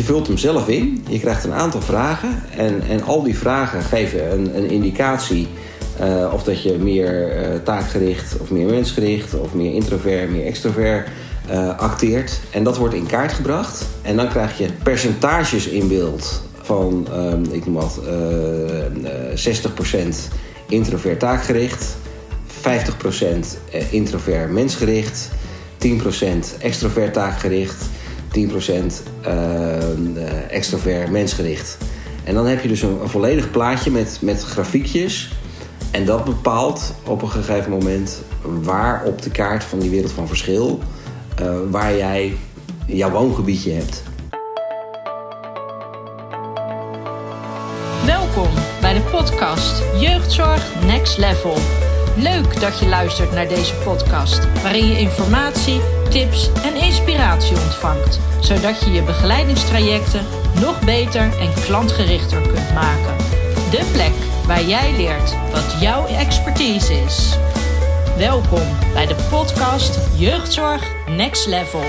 je vult hem zelf in. Je krijgt een aantal vragen. En, en al die vragen geven een, een indicatie uh, of dat je meer uh, taakgericht of meer mensgericht of meer introvert, meer extrovert uh, acteert. En dat wordt in kaart gebracht. En dan krijg je percentages in beeld van, um, ik noem wat, 60% introvert taakgericht, 50% introvert mensgericht, 10% extrovert taakgericht, 10% extrovert mensgericht. En dan heb je dus een, volledig plaatje met, met grafiekjes en dat bepaalt op een gegeven moment waar op de kaart van die wereld van verschil, uh, waar jij jouw woongebiedje hebt. Welkom bij de podcast Jeugdzorg Next Level. Leuk dat je luistert naar deze podcast, waarin je informatie, tips en inspiratie ontvangt, zodat je je begeleidingstrajecten nog beter en klantgerichter kunt maken. De plek waar jij leert wat jouw expertise is. Welkom bij de podcast Jeugdzorg Next Level.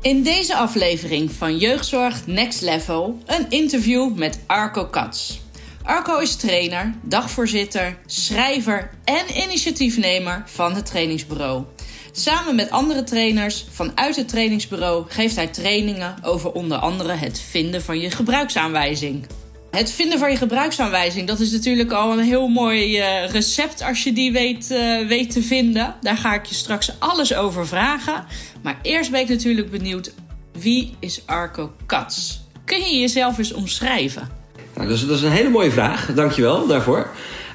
In deze aflevering van Jeugdzorg Next Level een interview met Arco Katz. Arco is trainer, dagvoorzitter, schrijver en initiatiefnemer van het trainingsbureau. Samen met andere trainers vanuit het trainingsbureau geeft hij trainingen over onder andere het vinden van je gebruiksaanwijzing. Het vinden van je gebruiksaanwijzing, dat is natuurlijk al een heel mooi uh, recept als je die weet, uh, weet te vinden. Daar ga ik je straks alles over vragen. Maar eerst ben ik natuurlijk benieuwd, wie is Arco Katz? Kun je jezelf eens omschrijven? Nou, dat, is, dat is een hele mooie vraag, dankjewel daarvoor.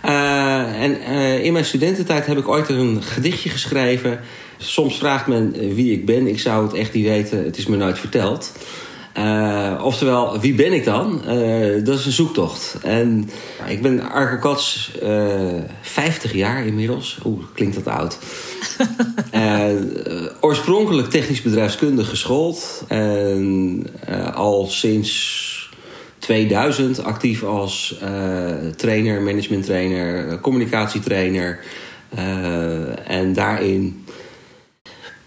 Uh, en in mijn studententijd heb ik ooit een gedichtje geschreven. Soms vraagt men wie ik ben, ik zou het echt niet weten, het is me nooit verteld. Uh, oftewel, wie ben ik dan? Dat is een zoektocht. En ik ben Arco Kats, uh, eh, 50 jaar inmiddels. Oeh, klinkt dat oud. oorspronkelijk technisch bedrijfskundig geschoold. En al sinds 2000 actief als trainer, management trainer, communicatietrainer. en daarin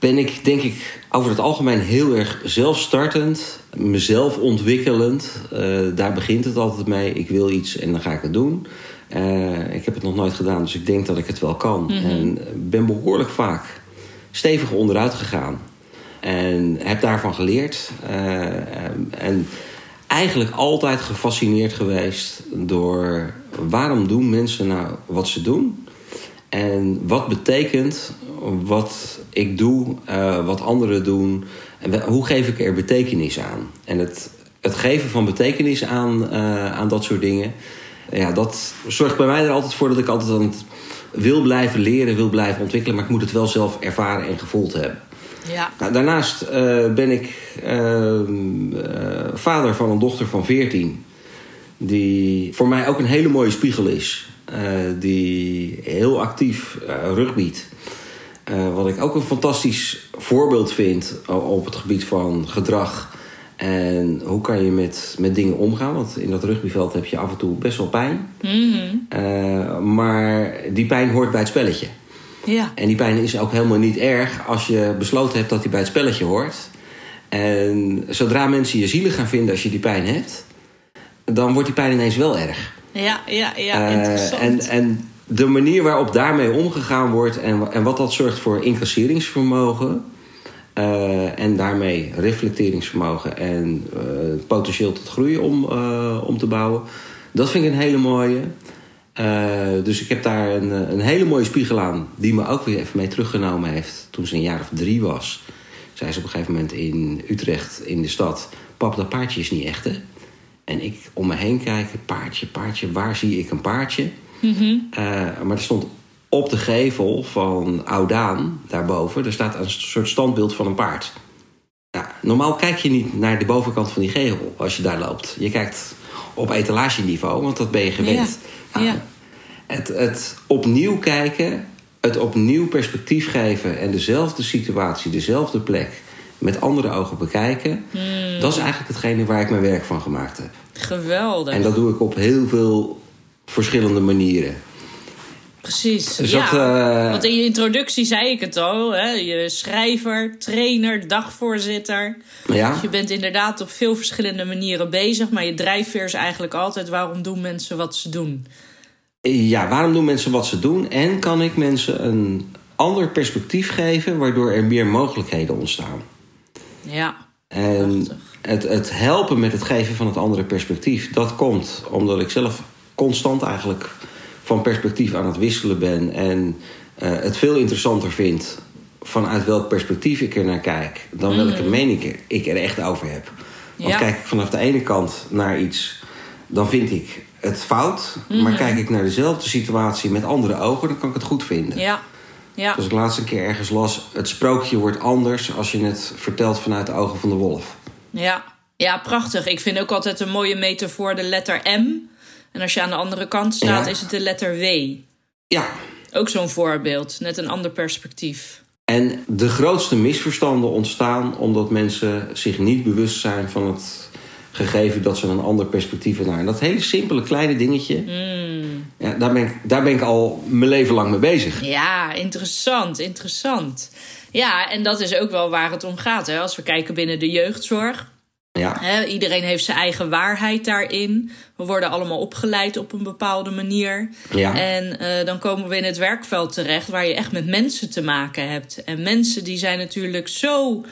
ben ik denk ik over het algemeen heel erg zelfstartend, mezelf ontwikkelend. Uh, daar begint het altijd mee. Ik wil iets en dan ga ik het doen. Uh, ik heb het nog nooit gedaan, dus ik denk dat ik het wel kan. Mm -hmm. En ben behoorlijk vaak stevig onderuit gegaan. En heb daarvan geleerd. Uh, en eigenlijk altijd gefascineerd geweest door waarom doen mensen nou wat ze doen? En wat betekent wat ik doe, uh, wat anderen doen. En hoe geef ik er betekenis aan? En het, het geven van betekenis aan, uh, aan dat soort dingen. Ja, dat zorgt bij mij er altijd voor dat ik altijd aan wil blijven leren, wil blijven ontwikkelen. Maar ik moet het wel zelf ervaren en gevoeld hebben. Ja. Nou, daarnaast uh, ben ik vader van een dochter van 14. Die voor mij ook een hele mooie spiegel is. die heel actief rugbiet. Uh, wat ik ook een fantastisch voorbeeld vind op het gebied van gedrag. En hoe kan je met, met dingen omgaan? Want in dat rugbyveld heb je af en toe best wel pijn. Uh, maar die pijn hoort bij het spelletje. Ja. En die pijn is ook helemaal niet erg als je besloten hebt dat die bij het spelletje hoort. En zodra mensen je zielig gaan vinden als je die pijn hebt, dan wordt die pijn ineens wel erg. Ja, ja, ja, uh, interessant. En, en de manier waarop daarmee omgegaan wordt en, en wat dat zorgt voor incasseringsvermogen. Uh, en daarmee reflecteringsvermogen en uh, potentieel tot groei om, om te bouwen. Dat vind ik een hele mooie. Dus ik heb daar een, een hele mooie spiegel aan, die me ook weer even mee teruggenomen heeft toen ze een jaar of drie was. Zei ze op een gegeven moment in Utrecht, in de stad: Pap, dat paardje is niet echt, hè? En ik om me heen kijken: paardje, paardje, waar zie ik een paardje? Mm-hmm. Uh, maar er stond op de gevel van Oudaan, daarboven, er staat een soort standbeeld van een paard. Ja, normaal kijk je niet naar de bovenkant van die gevel als je daar loopt. Je kijkt op etalageniveau, want dat ben je gewend. Ja. Nou, ja. Het, het opnieuw kijken, het opnieuw perspectief geven en dezelfde situatie, dezelfde plek met andere ogen bekijken, mm. dat is eigenlijk hetgene waar ik mijn werk van gemaakt heb. Geweldig. En dat doe ik op heel veel verschillende manieren. Precies. Dus ja. dat, eh, Want in je introductie zei ik het al. Hè? Je schrijver, trainer, dagvoorzitter. Ja. Dus je bent inderdaad op veel verschillende manieren bezig. Maar je drijfveer is eigenlijk altijd waarom doen mensen wat ze doen. Ja, waarom doen mensen wat ze doen? En kan ik mensen een ander perspectief geven, waardoor er meer mogelijkheden ontstaan? Ja. En het, het helpen met het geven van het andere perspectief, dat komt omdat ik zelf constant eigenlijk van perspectief aan het wisselen ben en eh, het veel interessanter vind vanuit welk perspectief ik er naar kijk, dan welke mening ik er echt over heb. Want Ja. kijk ik vanaf de ene kant naar iets, dan vind ik het fout. Maar kijk ik naar dezelfde situatie met andere ogen, dan kan ik het goed vinden. Ja. Ja. Zoals ik laatst een keer ergens las, het sprookje wordt anders als je het vertelt vanuit de ogen van de wolf. Ja. ja, prachtig. Ik vind ook altijd een mooie metafoor de letter M. En als je aan de andere kant staat, Ja. is het de letter W. Ja, Ook zo'n voorbeeld. Net een ander perspectief. En de grootste misverstanden ontstaan omdat mensen zich niet bewust zijn van het gegeven dat ze een ander perspectief hebben. En dat hele simpele kleine dingetje, ja, daar, ben ik, daar ben ik al mijn leven lang mee bezig. Ja, interessant, interessant. Ja, en dat is ook wel waar het om gaat. Hè? Als we kijken binnen de jeugdzorg. Ja, Hè, iedereen heeft zijn eigen waarheid daarin. We worden allemaal opgeleid op een bepaalde manier. Ja. En eh, dan komen we in het werkveld terecht waar je echt met mensen te maken hebt. En mensen die zijn natuurlijk zo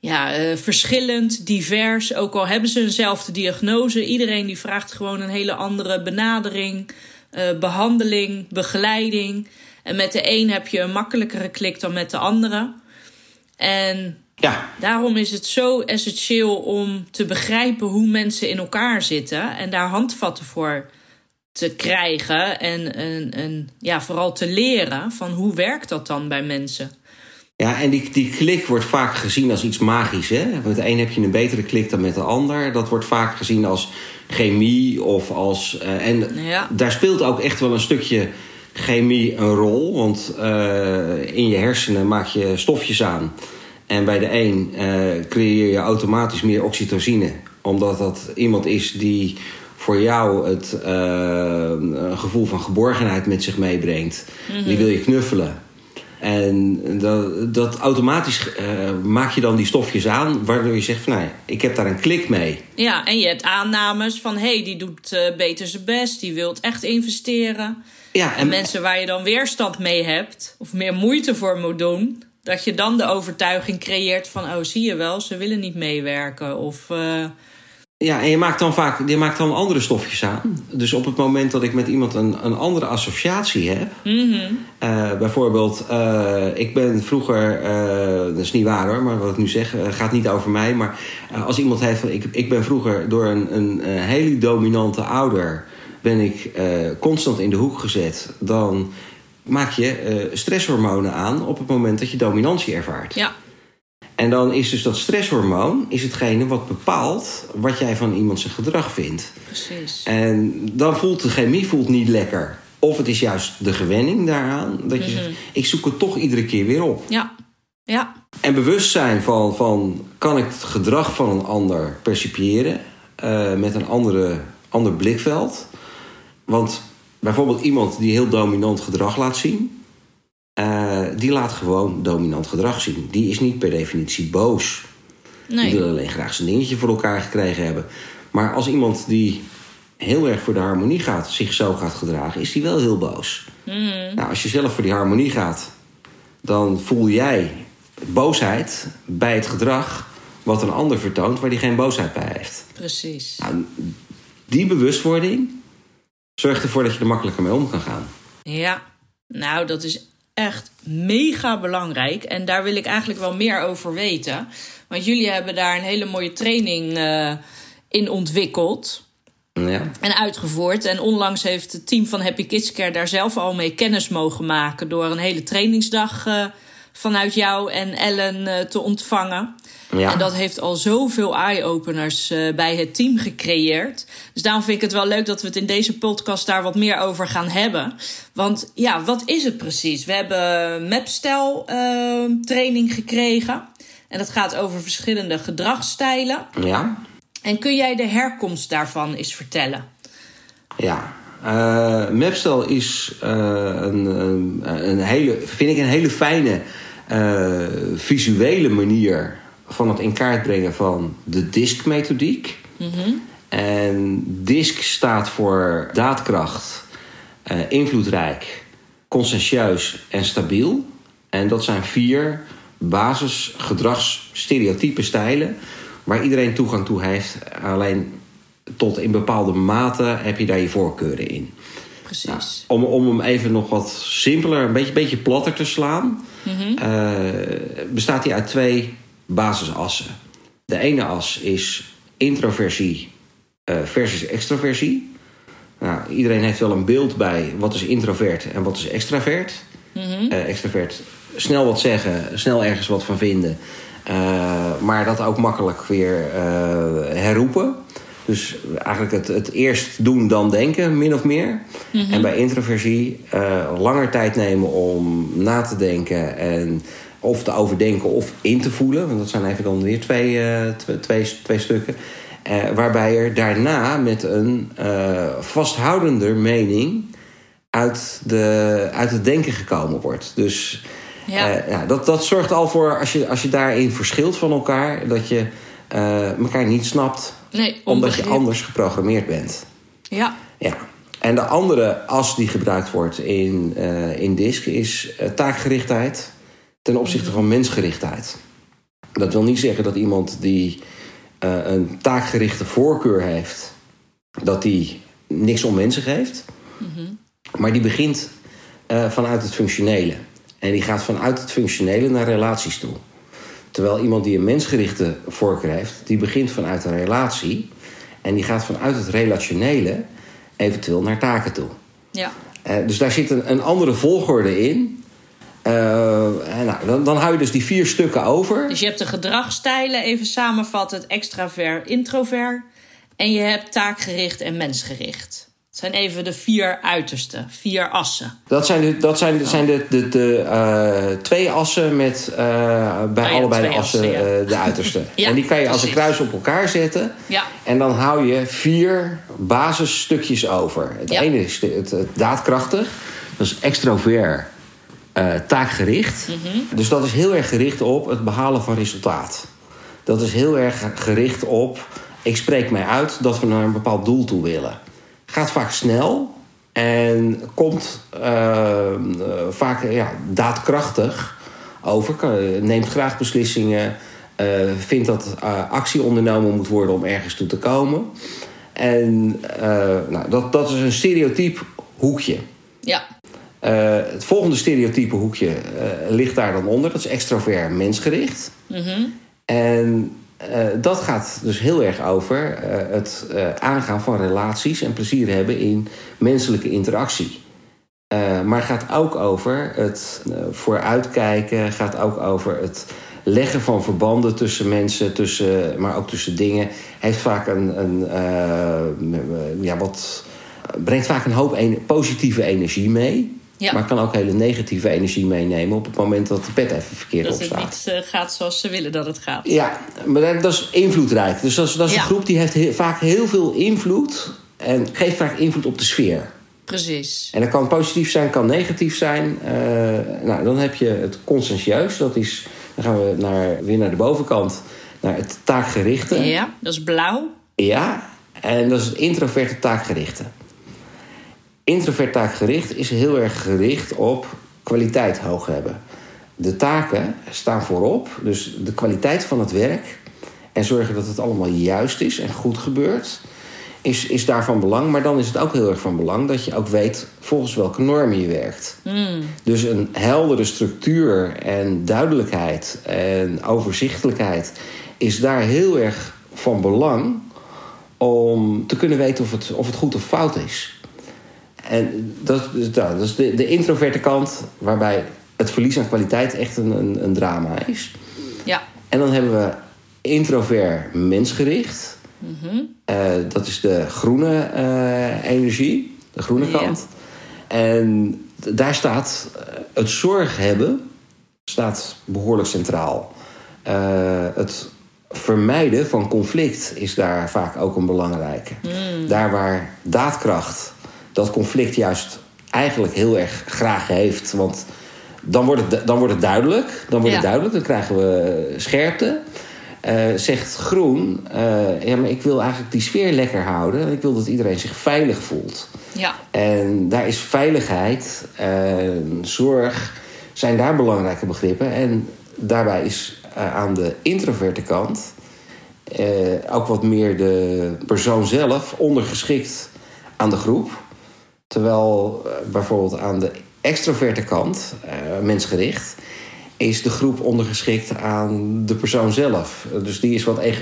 ja, eh, verschillend, divers. Ook al hebben ze eenzelfde diagnose. Iedereen die vraagt gewoon een hele andere benadering, eh, behandeling, begeleiding. En met de een heb je een makkelijkere klik dan met de andere. En ja, Daarom is het zo essentieel om te begrijpen hoe mensen in elkaar zitten en daar handvatten voor te krijgen en, en, en ja, vooral te leren van hoe werkt dat dan bij mensen. Ja en die, die klik wordt vaak gezien als iets magisch. Hè? Met de een heb je een betere klik dan met de ander. Dat wordt vaak gezien als chemie of als. eh, en Ja. daar speelt ook echt wel een stukje chemie een rol. Want eh, in je hersenen maak je stofjes aan. En bij de een eh, creëer je automatisch meer oxytocine. Omdat dat iemand is die voor jou het een gevoel van geborgenheid met zich meebrengt. Die wil je knuffelen. En dat, dat automatisch eh, maak je dan die stofjes aan, waardoor je zegt van nou, ik heb daar een klik mee. Ja, en je hebt aannames van hé, hey, die doet eh, beter zijn best, die wil echt investeren. Ja, En mensen waar je dan weerstand mee hebt, of meer moeite voor moet doen, dat je dan de overtuiging creëert van oh, zie je wel, ze willen niet meewerken. Of eh, Ja, en je maakt dan vaak je maakt dan andere stofjes aan. Dus op het moment dat ik met iemand een, een andere associatie heb. eh, bijvoorbeeld, eh, ik ben vroeger, eh, dat is niet waar hoor, maar wat ik nu zeg, gaat niet over mij. Maar als iemand heeft van, ik, ik ben vroeger door een, een, hele dominante ouder, ben ik constant in de hoek gezet. Dan maak je stresshormonen aan op het moment dat je dominantie ervaart. ja, En dan is dus dat stresshormoon is hetgene wat bepaalt wat jij van iemand zijn gedrag vindt. precies. En dan voelt de chemie voelt niet lekker. Of het is juist de gewenning daaraan. Dat je zegt, ik zoek het toch iedere keer weer op. Ja, ja, En bewustzijn van, van kan ik het gedrag van een ander percipiëren. eh, met een andere, ander blikveld. Want bijvoorbeeld iemand die heel dominant gedrag laat zien. Eh, die laat gewoon dominant gedrag zien. Die is niet per definitie boos. Die nee. wil alleen graag zijn dingetje voor elkaar gekregen hebben. Maar als iemand die heel erg voor de harmonie gaat, zich zo gaat gedragen, is die wel heel boos. Nou, als je zelf voor die harmonie gaat, dan voel jij boosheid bij het gedrag wat een ander vertoont waar die geen boosheid bij heeft. Precies. Nou, die bewustwording zorgt ervoor dat je er makkelijker mee om kan gaan. Ja, nou, dat is echt mega belangrijk. En daar wil ik eigenlijk wel meer over weten. Want jullie hebben daar een hele mooie training eh, in ontwikkeld Ja. en uitgevoerd. En onlangs heeft het team van Happy Kids Care daar zelf al mee kennis mogen maken. door een hele trainingsdag eh, vanuit jou en Ellen eh, te ontvangen. Ja. En dat heeft al zoveel eye-openers eh, bij het team gecreëerd. Dus daarom vind ik het wel leuk dat we het in deze podcast daar wat meer over gaan hebben. Want ja, wat is het precies? We hebben mapstijl eh, training gekregen. En dat gaat over verschillende gedragsstijlen. Ja. En kun jij de herkomst daarvan eens vertellen? Ja, Uh, Mapstel is uh, een, een, een, hele, vind ik een hele fijne uh, visuele manier van het in kaart brengen van de DISC-methodiek. Mm En DISC staat voor daadkracht, invloedrijk, conscientieus en stabiel. En dat zijn vier basis gedragsstereotype stijlen waar iedereen toegang toe heeft. Alleen tot in bepaalde mate heb je daar je voorkeuren in. Precies. Nou, om, om hem even nog wat simpeler, een beetje, beetje platter te slaan, Mhm. uh, bestaat hij uit twee basisassen. De ene as is introversie uh, versus extroversie. Nou, iedereen heeft wel een beeld bij wat is introvert en wat is extravert. Mhm. Uh, extravert, snel wat zeggen, snel ergens wat van vinden. maar dat ook makkelijk weer herroepen. Dus eigenlijk het, het eerst doen dan denken, min of meer. Mhm. En bij introversie langer tijd nemen om na te denken en of te overdenken of in te voelen. Want dat zijn even dan weer twee, uh, twee, twee, twee, stukken. Uh, waarbij er daarna met een vasthoudender mening uit, de, uit het denken gekomen wordt. Dus ja. ja, dat, dat zorgt al voor, als je, als je daarin verschilt van elkaar, dat je elkaar niet snapt. Nee, omdat je anders geprogrammeerd bent. Ja. ja. En de andere as die gebruikt wordt in, uh, in DISC is uh, taakgerichtheid ten opzichte van mensgerichtheid. Dat wil niet zeggen dat iemand die uh, een taakgerichte voorkeur heeft, dat die niks om mensen geeft. Mm -hmm. Maar die begint vanuit het functionele. En die gaat vanuit het functionele naar relaties toe. Terwijl iemand die een mensgerichte voorkeur heeft, die begint vanuit een relatie. En die gaat vanuit het relationele eventueel naar taken toe. Ja. Uh, dus daar zit een, een andere volgorde in. Uh, en nou, dan, dan hou je dus die vier stukken over. Dus je hebt de gedragsstijlen, even samenvatten: extravert, introvert. En je hebt taakgericht en mensgericht. Het zijn even de vier uitersten, vier assen. Dat zijn de, dat zijn, zijn de, de, de uh, twee assen met uh, bij oh ja, allebei de assen, assen ja. uh, de uiterste. ja, en die kan je als een kruis op elkaar zetten. Ja. En dan hou je vier basisstukjes over. Het ene is het, het daadkrachtig. Dat is extrovert, eh, taakgericht. Mhm. Dus dat is heel erg gericht op het behalen van resultaat. Dat is heel erg gericht op... ik spreek mij uit dat we naar een bepaald doel toe willen. Gaat vaak snel en komt eh, vaak ja, daadkrachtig over. Neemt graag beslissingen. eh, vindt dat actie ondernomen moet worden om ergens toe te komen. En nou, dat, dat is een stereotyp hoekje. Ja. Eh, het volgende stereotype hoekje eh, ligt daar dan onder. Dat is extrovert mensgericht. Mhm. En eh, dat gaat dus heel erg over het aangaan van relaties en plezier hebben in menselijke interactie. Eh, maar gaat ook over het vooruitkijken, gaat ook over het leggen van verbanden tussen mensen, tussen, maar ook tussen dingen. Heeft vaak een, een ja, wat, brengt vaak een hoop en- positieve energie mee. Ja. Maar kan ook hele negatieve energie meenemen op het moment dat de pet even verkeerd Dat het opstaat. niet eh, gaat zoals ze willen dat het gaat. Ja, maar dat, dat is invloedrijk. Dus dat is, dat is Ja. een groep die heeft heel- vaak heel veel invloed. En geeft vaak invloed op de sfeer. Precies. En dat kan positief zijn, kan negatief zijn. Eh, nou, dan heb je het conscientieus. Dat is, dan gaan we naar, weer naar de bovenkant. Naar het taakgerichte. Ja, dat is blauw. Ja, en dat is het introverte taakgerichte. Introvert taakgericht is heel erg gericht op kwaliteit hoog hebben. De taken staan voorop, dus de kwaliteit van het werk en zorgen dat het allemaal juist is en goed gebeurt, is, is daarvan belang. Maar dan is het ook heel erg van belang dat je ook weet volgens welke normen je werkt. Dus een heldere structuur en duidelijkheid en overzichtelijkheid is daar heel erg van belang om te kunnen weten of het, of het goed of fout is. En dat, is- nou, dat is de, de introverte kant, waarbij het verlies aan kwaliteit echt een, een, een drama is. Ja. En dan hebben we introvert mensgericht. Eh, dat is de groene eh, energie, de groene kant. En daar staat eh, het zorg hebben staat behoorlijk centraal. Het vermijden van conflict is daar vaak ook een belangrijke. Daar waar daadkracht, dat conflict juist eigenlijk heel erg graag heeft. Want dan wordt het, dan wordt het duidelijk. Dan wordt Ja. het duidelijk, dan krijgen we scherpte. Eh, zegt Groen, eh, ja, maar ik wil eigenlijk die sfeer lekker houden. Ik wil dat iedereen zich veilig voelt. Ja, En daar is veiligheid en zorg zijn daar belangrijke begrippen. En daarbij is eh, aan de introverte kant ook wat meer de persoon zelf ondergeschikt aan de groep. Terwijl eh, bijvoorbeeld aan de extroverte kant, eh, mensgericht, is de groep ondergeschikt aan de persoon zelf. Dus die is wat, eh,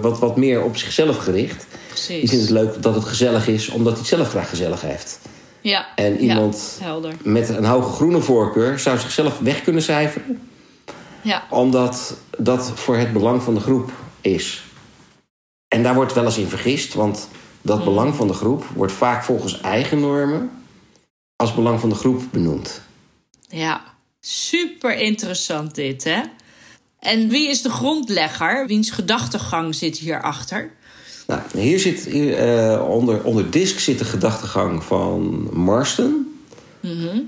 wat, wat meer op zichzelf gericht. Die precies. vindt het leuk dat het gezellig is, omdat hij het zelf graag gezellig heeft. Ja, En iemand ja, met een hoge groene voorkeur zou zichzelf weg kunnen cijferen, Ja, omdat dat voor het belang van de groep is. En daar wordt wel eens in vergist, want dat Mm. belang van de groep wordt vaak volgens eigen normen als belang van de groep benoemd. ja. Super interessant dit, hè? En wie is de grondlegger? Wiens gedachtegang zit hierachter? Nou, hier zit hier, eh, onder, onder disk zit de gedachtegang van Marston.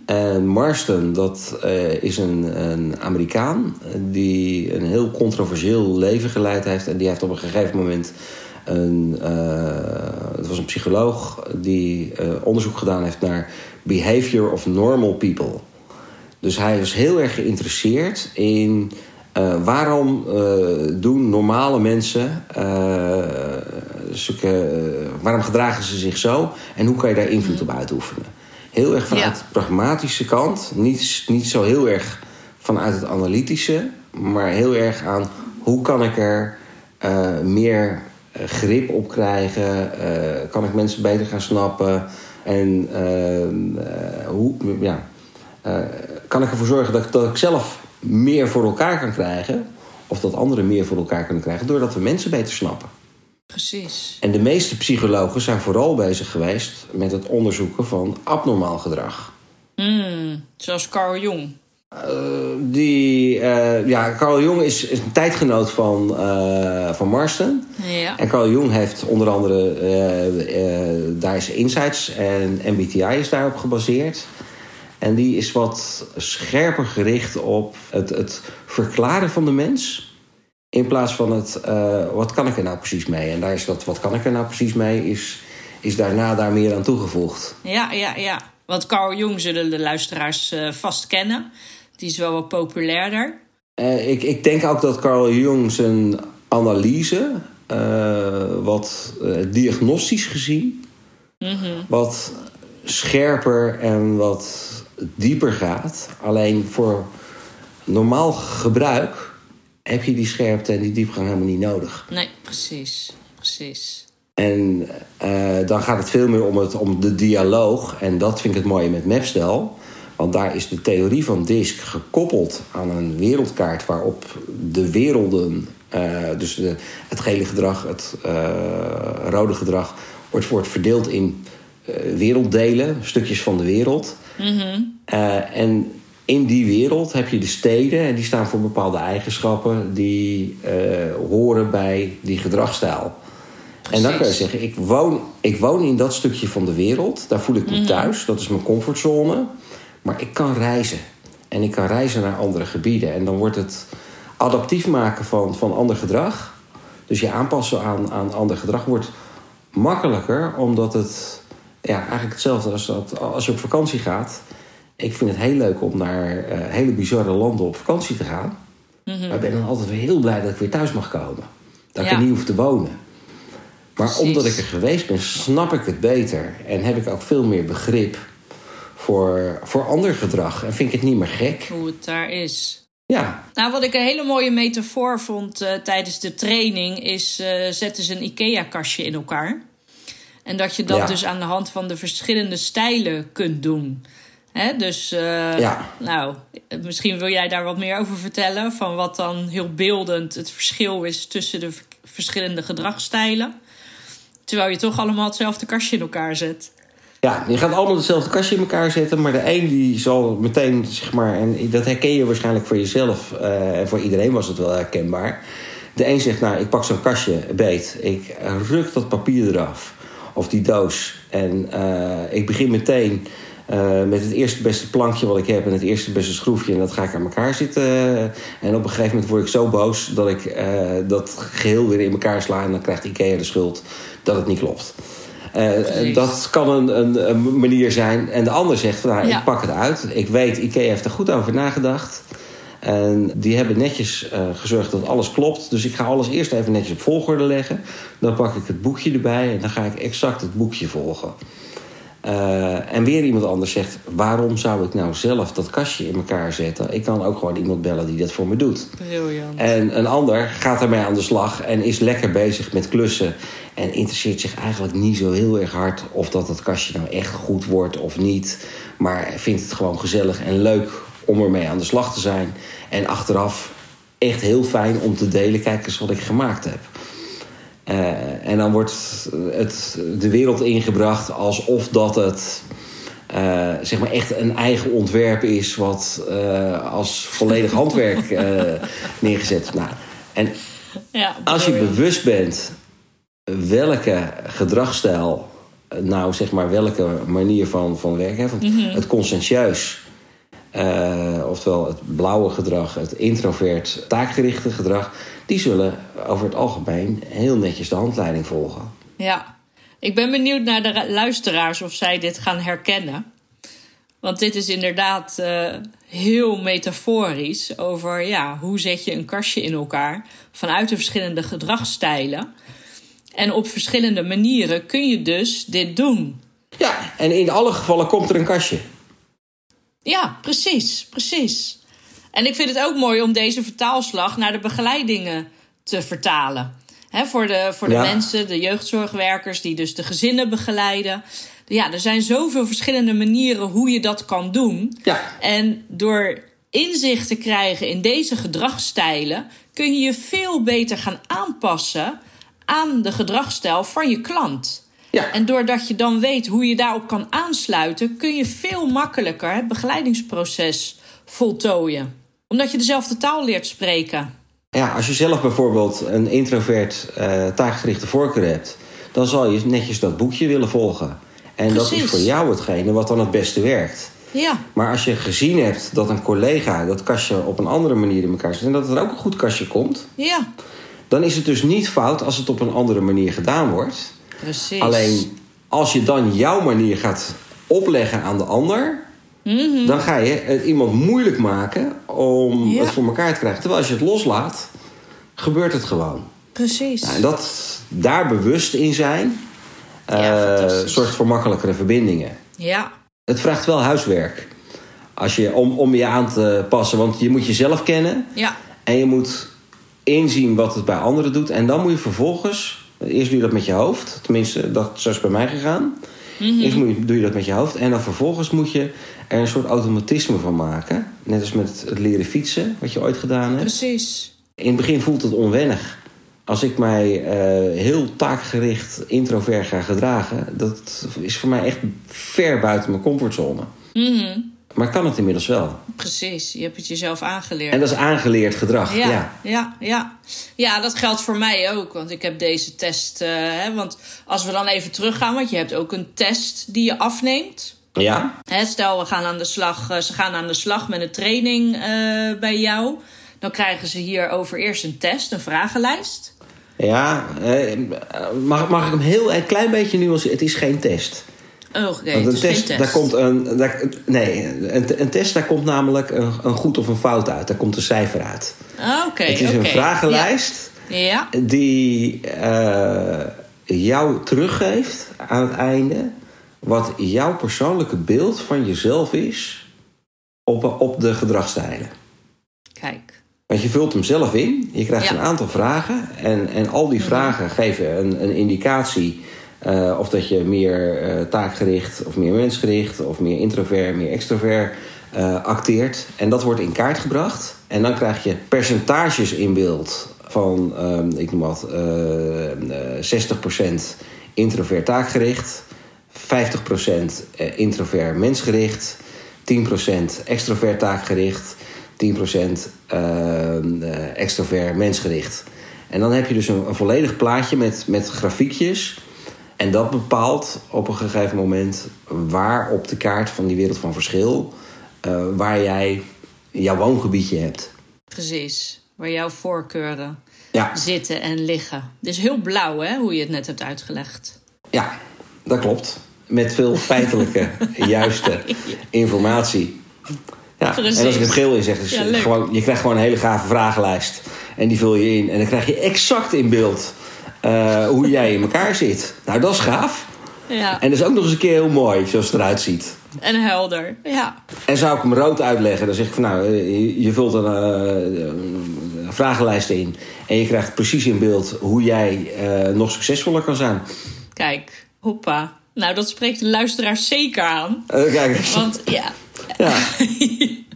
En Marston, dat eh, is een, een Amerikaan die een heel controversieel leven geleid heeft. En die heeft op een gegeven moment een, eh, het was een psycholoog die eh, onderzoek gedaan heeft naar behavior of normal people. Dus hij was heel erg geïnteresseerd in eh, waarom doen normale mensen, zulke, waarom gedragen ze zich zo en hoe kan je daar invloed op uitoefenen? Heel erg vanuit Ja. de pragmatische kant, niet, niet zo heel erg vanuit het analytische, maar heel erg aan hoe kan ik er meer grip op krijgen, eh, kan ik mensen beter gaan snappen en eh, eh, hoe, ja, eh, kan ik ervoor zorgen dat, ik- dat ik zelf meer voor elkaar kan krijgen. Of dat anderen meer voor elkaar kunnen krijgen. Doordat we mensen beter snappen. Precies. En de meeste psychologen zijn vooral bezig geweest met het onderzoeken van abnormaal gedrag. Hmm, zoals Carl Jung. Eh, die, eh, ja, Carl Jung is, is een tijdgenoot van, eh, van Marston. Ja. En Carl Jung heeft onder andere, daar is Insights en MBTI is daarop gebaseerd. En die is wat scherper gericht op het, het verklaren van de mens. In plaats van het, wat kan ik er nou precies mee? En daar is dat, wat kan ik er nou precies mee, is, is daarna daar meer aan toegevoegd. Ja, ja, ja. Want Carl Jung zullen de luisteraars eh, vast kennen. Die is wel wat populairder. Eh, ik, ik denk ook dat Carl Jung zijn analyse, eh, wat eh, diagnostisch gezien, wat scherper en wat dieper gaat. Alleen voor normaal gebruik heb je die scherpte en die diepgang helemaal niet nodig. Nee, precies. Precies. En dan gaat het veel meer om, het, om de dialoog. En dat vind ik het mooie met Mapstel. Want daar is de theorie van DISC gekoppeld aan een wereldkaart waarop de werelden, eh, dus de, het gele gedrag, het eh, rode gedrag, wordt, wordt verdeeld in eh, werelddelen, stukjes van de wereld. Eh, en in die wereld heb je de steden en die staan voor bepaalde eigenschappen die horen bij die gedragsstijl. En dan kan je zeggen, ik woon, ik woon in dat stukje van de wereld. Daar voel ik me thuis. Dat is mijn comfortzone. Maar ik kan reizen. En ik kan reizen naar andere gebieden. En dan wordt het adaptief maken van, van ander gedrag. Dus je aanpassen aan, aan ander gedrag wordt makkelijker. Omdat het ja, eigenlijk hetzelfde als dat, als je op vakantie gaat. Ik vind het heel leuk om naar eh, hele bizarre landen op vakantie te gaan. Maar ik ben dan altijd weer heel blij dat ik weer thuis mag komen. Dat ik er niet hoef te wonen. Maar Precies. omdat ik er geweest ben, snap ik het beter. En heb ik ook veel meer begrip voor, voor ander gedrag. En vind ik het niet meer gek. Hoe het daar is. Ja, Nou, wat ik een hele mooie metafoor vond eh, tijdens de training... is eh, zetten ze een IKEA-kastje in elkaar. En dat je dat Ja. dus aan de hand van de verschillende stijlen kunt doen. Hè? Dus, eh, Ja. nou, misschien wil jij daar wat meer over vertellen... van wat dan heel beeldend het verschil is tussen de verschillende gedragsstijlen. Terwijl je toch allemaal hetzelfde kastje in elkaar zet. Ja, je gaat allemaal hetzelfde kastje in elkaar zetten. Maar de een die zal meteen, zeg maar... En dat herken je waarschijnlijk voor jezelf. eh, en voor iedereen was het wel herkenbaar. De een zegt, nou, ik pak zo'n kastje beet. Ik ruk dat papier eraf. of die doos. En ik begin meteen met het eerste beste plankje wat ik heb en het eerste beste schroefje. En dat ga ik aan elkaar zitten. en op een gegeven moment word ik zo boos dat ik dat geheel weer in elkaar sla. En dan krijgt Ikea de schuld dat het niet klopt. Uh, dat kan een, een, een, manier zijn. En de ander zegt van nou, ik pak het uit. Ik weet, Ikea heeft er goed over nagedacht. En die hebben netjes uh, gezorgd dat alles klopt. Dus ik ga alles eerst even netjes op volgorde leggen. Dan pak ik het boekje erbij en dan ga ik exact het boekje volgen. Uh, en weer iemand anders zegt: waarom zou ik nou zelf dat kastje in elkaar zetten? Ik kan ook gewoon iemand bellen die dat voor me doet. Briljant. En een ander gaat daarmee aan de slag en is lekker bezig met klussen. En interesseert zich eigenlijk niet zo heel erg hard of dat het kastje nou echt goed wordt of niet. Maar vindt het gewoon gezellig en leuk om ermee aan de slag te zijn. En achteraf echt heel fijn om te delen. Kijk eens wat ik gemaakt heb. Uh, en dan wordt het de wereld ingebracht alsof dat het uh, zeg maar echt een eigen ontwerp is, wat uh, als volledig handwerk neergezet. Nou, en ja, als je bewust bent welke gedragsstijl, nou zeg maar welke manier van, van werken, mm -hmm. het conscientieus uh, oftewel het blauwe gedrag, het introvert, taakgerichte gedrag, die zullen over het algemeen heel netjes de handleiding volgen. Ja, ik ben benieuwd naar de luisteraars of zij dit gaan herkennen. Want dit is inderdaad uh, heel metaforisch over ja, hoe zet je een kastje in elkaar vanuit de verschillende gedragsstijlen. En op verschillende manieren kun je dus dit doen. Ja, en in alle gevallen komt er een kastje. Ja, precies, precies. En ik vind het ook mooi om deze vertaalslag naar de begeleidingen te vertalen. voor de, voor de mensen, de jeugdzorgwerkers die dus de gezinnen begeleiden. Ja, er zijn zoveel verschillende manieren hoe je dat kan doen. Ja. En door inzicht te krijgen in deze gedragsstijlen kun je je veel beter gaan aanpassen aan de gedragsstijl van je klant. Ja. En doordat je dan weet hoe je daarop kan aansluiten, kun je veel makkelijker het begeleidingsproces voltooien. Omdat je dezelfde taal leert spreken. Ja, als je zelf bijvoorbeeld een introvert uh, taakgerichte voorkeur hebt, dan zal je netjes dat boekje willen volgen. En dat is voor jou hetgene wat dan het beste werkt. Ja. Maar als je gezien hebt dat een collega dat kastje op een andere manier in elkaar zet en dat er ook een goed kastje komt, ja. dan is het dus niet fout als het op een andere manier gedaan wordt. Precies. Alleen als je dan jouw manier gaat opleggen aan de ander, mhm. dan ga je het iemand moeilijk maken om het voor elkaar te krijgen. Terwijl als je het loslaat, gebeurt het gewoon. Precies. Nou, en dat daar bewust in zijn, uh, zorgt voor makkelijkere verbindingen. Ja. Het vraagt wel huiswerk. Als je, om, om je aan te passen, want je moet jezelf kennen. Ja. En je moet inzien wat het bij anderen doet. En dan moet je vervolgens Eerst doe je dat met je hoofd. Tenminste, dat zo is bij mij gegaan. Mm Eerst doe je dat met je hoofd. En dan vervolgens moet je er een soort automatisme van maken. Net als met het leren fietsen, wat je ooit gedaan hebt. Precies. In het begin voelt het onwennig. Als ik mij uh, heel taakgericht introvert ga gedragen... dat is voor mij echt ver buiten mijn comfortzone. Mm maar kan het inmiddels wel. Precies, je hebt het jezelf aangeleerd. En dat is aangeleerd gedrag. Ja, ja, ja. ja, ja. dat geldt voor mij ook. Want ik heb deze test. Uh, hè, want als we dan even teruggaan, want je hebt ook een test die je afneemt. Ja. Hè, stel, we gaan aan de slag, uh, ze gaan aan de slag met een training uh, bij jou. Dan krijgen ze hierover eerst een test, een vragenlijst. Ja, mag, mag ik hem heel een klein beetje nuanceren? Het is geen test. Oh, oké. Okay, een test, Daar komt een, daar, nee, een, een, test, daar komt namelijk een, een, goed of een fout uit. Daar komt een cijfer uit. Ah, oké. het is een vragenlijst ja. die uh, jou teruggeeft aan het einde wat jouw persoonlijke beeld van jezelf is op, op de gedragsstijlen. Kijk. Want je vult hem zelf in, je krijgt een aantal vragen en, en al die mhm. vragen geven een, een indicatie uh, of dat je meer uh, taakgericht of meer mensgericht of meer introvert, meer extrovert uh, acteert. En dat wordt in kaart gebracht. En dan krijg je percentages in beeld van, um, ik noem wat, 60% introvert taakgericht, 50% introvert mensgericht, 10% extrovert taakgericht, 10% extrovert mensgericht. En dan heb je dus een, een volledig plaatje met, met grafiekjes En dat bepaalt op een gegeven moment waar op de kaart van die wereld van verschil, uh, waar jij jouw woongebiedje hebt. Precies, waar jouw voorkeuren ja. zitten en liggen. Dus heel blauw, hè, hoe je het net hebt uitgelegd. Ja, dat klopt. Met veel feitelijke, juiste informatie. Ja. En als ik het geel in zeg, is gewoon, je krijgt gewoon een hele gave vragenlijst. En die vul je in. En dan krijg je exact in beeld uh, hoe jij in elkaar zit. Nou, dat is gaaf. Ja. En dat is ook nog eens een keer heel mooi, zoals het eruit ziet. En helder, ja. En zou ik hem rood uitleggen, dan zeg ik van nou, eh, je vult een, uh, een vragenlijst in. En je krijgt precies in beeld hoe jij uh, nog succesvoller kan zijn. Kijk, hoppa. Nou, dat spreekt de luisteraar zeker aan. kijk eens. Want ja. Ja.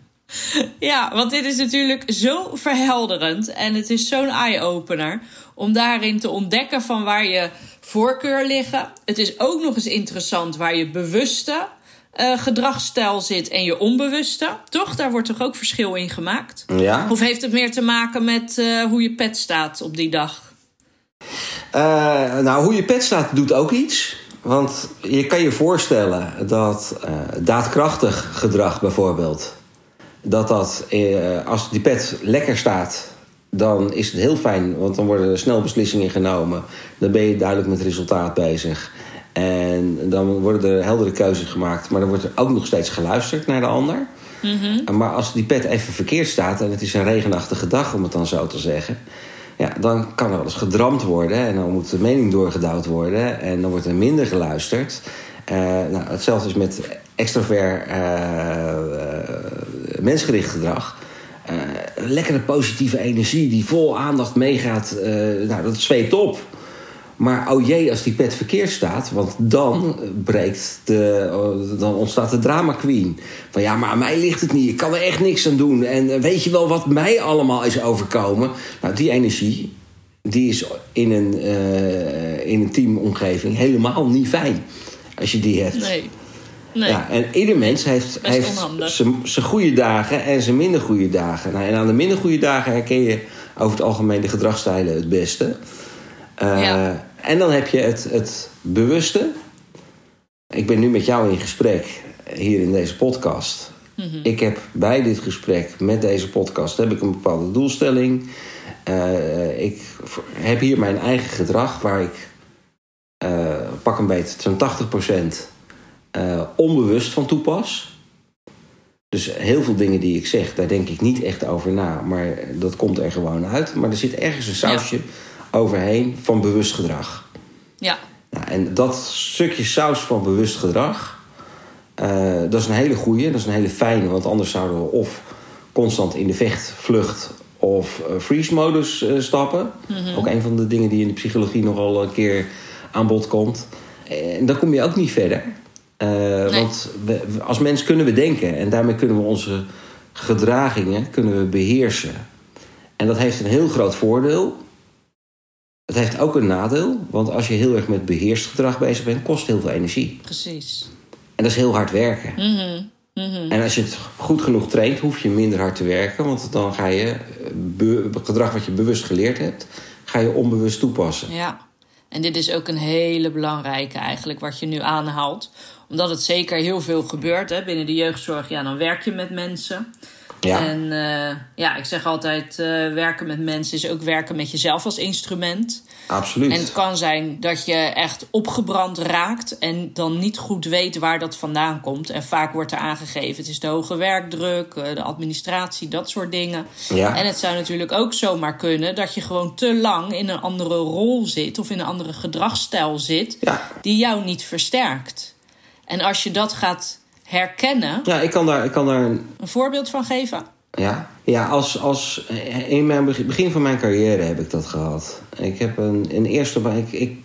ja, want dit is natuurlijk zo verhelderend. En het is zo'n eye-opener om daarin te ontdekken van waar je voorkeur liggen. Het is ook nog eens interessant waar je bewuste uh, gedragsstijl zit en je onbewuste. Toch? Daar wordt toch ook verschil in gemaakt? Ja. Of heeft het meer te maken met uh, hoe je pet staat op die dag? Uh, nou, hoe je pet staat doet ook iets. Want je kan je voorstellen dat daadkrachtig gedrag bijvoorbeeld... dat dat als die pet lekker staat dan is het heel fijn, want dan worden er snel beslissingen genomen. Dan ben je duidelijk met resultaat bezig. En dan worden er heldere keuzes gemaakt, maar dan wordt er ook nog steeds geluisterd naar de ander. Mhm. Maar als die pet even verkeerd staat en het is een regenachtige dag, om het dan zo te zeggen. Ja, dan kan er wel eens gedramd worden en dan moet de mening doorgedouwd worden en dan wordt er minder geluisterd. Uh, nou, hetzelfde is met extrovert uh, mensgericht gedrag. Uh, lekkere positieve energie die vol aandacht meegaat, nou, dat zweept op. Maar oh jee, als die pet verkeerd staat, want dan breekt de, dan ontstaat de drama queen. Van ja, maar aan mij ligt het niet. Ik kan er echt niks aan doen. En weet je wel wat mij allemaal is overkomen? Nou, die energie, die is in een, uh, in een teamomgeving helemaal niet fijn. Als je die hebt. Nee. Nee. Ja, en ieder mens heeft, heeft zijn goede dagen en zijn minder goede dagen. Nou, en aan de minder goede dagen herken je over het algemeen de gedragsstijlen het beste. Uh, ja. En dan heb je het, het bewuste. Ik ben nu met jou in gesprek hier in deze podcast. Mhm. Ik heb bij dit gesprek met deze podcast heb ik een bepaalde doelstelling. Uh, ik heb hier mijn eigen gedrag waar ik uh, pak een beetje zo'n 80% uh, onbewust van toepas. Dus heel veel dingen die ik zeg, daar denk ik niet echt over na. Maar dat komt er gewoon uit. Maar er zit ergens een sausje overheen van bewust gedrag. Ja. Nou, en dat stukje saus van bewust gedrag, uh, dat is een hele goede, dat is een hele fijne, want anders zouden we of constant in de vecht, vlucht of uh, freeze-modus uh, stappen. Mm-hmm. Ook een van de dingen die in de psychologie nogal een keer aan bod komt. En dan kom je ook niet verder. Nee. Want we, als mens kunnen we denken en daarmee kunnen we onze gedragingen kunnen we beheersen. En dat heeft een heel groot voordeel. Het heeft ook een nadeel, want als je heel erg met beheerst gedrag bezig bent, kost heel veel energie. Precies. En dat is heel hard werken. Mm -hmm. En als je het goed genoeg traint, hoef je minder hard te werken, want dan ga je het gedrag wat je bewust geleerd hebt, ga je onbewust toepassen. Ja, en dit is ook een hele belangrijke eigenlijk, wat je nu aanhaalt. Omdat het zeker heel veel gebeurt hè, binnen de jeugdzorg. Ja, dan werk je met mensen. Ja. En uh, ja, ik zeg altijd: uh, werken met mensen is ook werken met jezelf als instrument. Absoluut. En het kan zijn dat je echt opgebrand raakt en dan niet goed weet waar dat vandaan komt. En vaak wordt er aangegeven: het is de hoge werkdruk, uh, de administratie, dat soort dingen. Ja. En het zou natuurlijk ook zomaar kunnen dat je gewoon te lang in een andere rol zit of in een andere gedragsstijl zit, ja. die jou niet versterkt. En als je dat gaat herkennen. Ja, ik kan daar, ik kan daar een... een voorbeeld van geven. Ja, ja als, als, in mijn begin van mijn carrière heb ik dat gehad. Ik heb een, een eerste. Ik, ik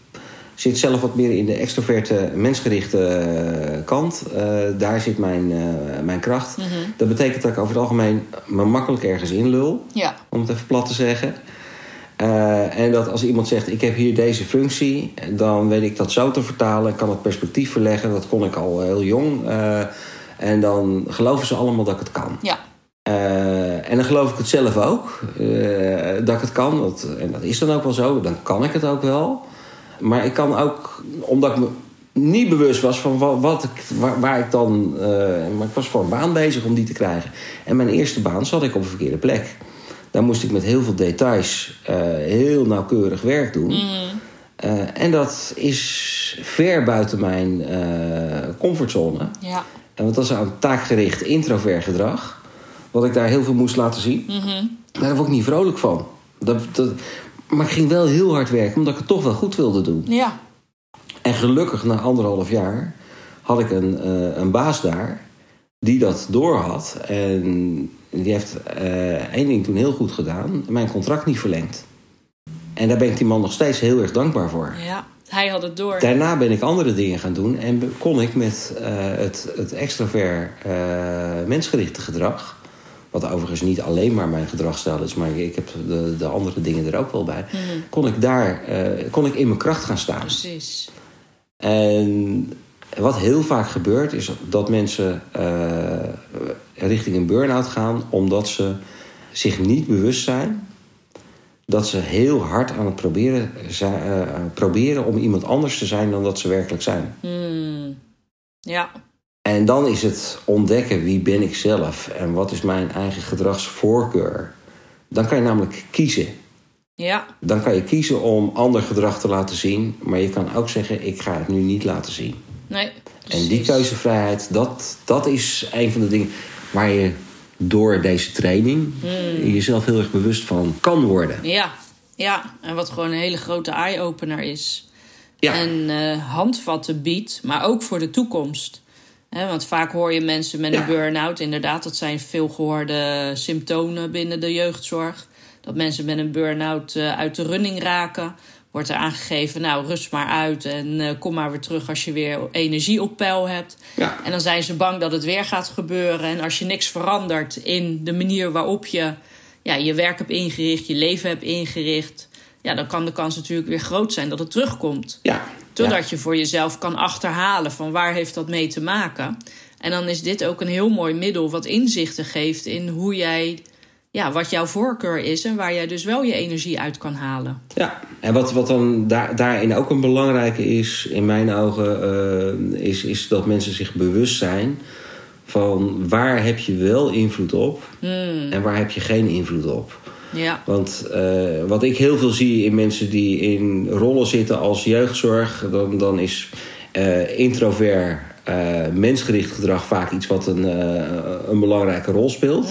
zit zelf wat meer in de extroverte, mensgerichte eh, kant. Uh, daar zit mijn, uh, mijn kracht. Mm -hmm. Dat betekent dat ik over het algemeen me makkelijk ergens inlul. Ja. Om het even plat te zeggen. Uh, en dat als iemand zegt: Ik heb hier deze functie, dan weet ik dat zo te vertalen. kan het perspectief verleggen. Dat kon ik al heel jong. Uh, en dan geloven ze allemaal dat ik het kan. Ja. Uh, en dan geloof ik het zelf ook, dat ik het kan. Dat, en dat is dan ook wel zo, dan kan ik het ook wel. Maar ik kan ook, omdat ik me niet bewust was van wat, wat ik, waar, waar ik dan. eh, maar ik was voor een baan bezig om die te krijgen. En mijn eerste baan zat ik op een verkeerde plek. Daar moest ik met heel veel details eh, heel nauwkeurig werk doen. Eh, en dat is ver buiten mijn eh, comfortzone. Ja. En want dat is een taakgericht introvert gedrag. Wat ik daar heel veel moest laten zien. Maar daar word ik niet vrolijk van. Dat, dat, maar ik ging wel heel hard werken, omdat ik het toch wel goed wilde doen. Ja. En gelukkig, na anderhalf jaar, had ik een, een baas daar die dat doorhad. En die heeft eh, één ding toen heel goed gedaan: mijn contract niet verlengd. En daar ben ik die man nog steeds heel erg dankbaar voor. Ja. Hij had het door. Daarna ben ik andere dingen gaan doen en kon ik met eh, het, het extravert eh, mensgerichte gedrag, wat overigens niet alleen maar mijn gedragsstijl is, maar ik heb de, de andere dingen er ook wel bij, kon ik daar kon ik in mijn kracht gaan staan. Precies. En wat heel vaak gebeurt, is dat mensen eh, richting een burn-out gaan omdat ze zich niet bewust zijn dat ze heel hard aan het proberen, eh, proberen om iemand anders te zijn dan dat ze werkelijk zijn. Hmm. Ja. En dan is het ontdekken wie ben ik zelf en wat is mijn eigen gedragsvoorkeur. Dan kan je namelijk kiezen. Ja. Dan kan je kiezen om ander gedrag te laten zien, maar je kan ook zeggen: ik ga het nu niet laten zien. Nee. En die keuzevrijheid, dat, dat is een van de dingen waar je door deze training jezelf heel erg bewust van kan worden. Ja. Ja. En wat gewoon een hele grote eye-opener is. Ja. En eh, handvatten biedt, maar ook voor de toekomst. Want vaak hoor je mensen met een burn-out. Inderdaad, dat zijn veel gehoorde symptomen binnen de jeugdzorg. Dat mensen met een burn-out eh, uit de running raken. Wordt er aangegeven, nou rust maar uit en eh, kom maar weer terug als je weer energie op peil hebt. Ja. En dan zijn ze bang dat het weer gaat gebeuren. En als je niks verandert in de manier waarop je ja, je werk hebt ingericht, je leven hebt ingericht, ja, dan kan de kans natuurlijk weer groot zijn dat het terugkomt. Ja. Totdat je voor jezelf kan achterhalen van waar heeft dat mee te maken. En dan is dit ook een heel mooi middel wat inzichten geeft in hoe jij, ja, wat jouw voorkeur is en waar jij dus wel je energie uit kan halen. Ja, en wat, wat dan daar, daarin ook een belangrijke is, in mijn ogen, eh, is, is dat mensen zich bewust zijn van waar heb je wel invloed op en waar heb je geen invloed op. Ja, Want eh, wat ik heel veel zie in mensen die in rollen zitten als jeugdzorg, dan, dan is eh, introvert, mensgericht gedrag vaak iets wat een, eh, een belangrijke rol speelt.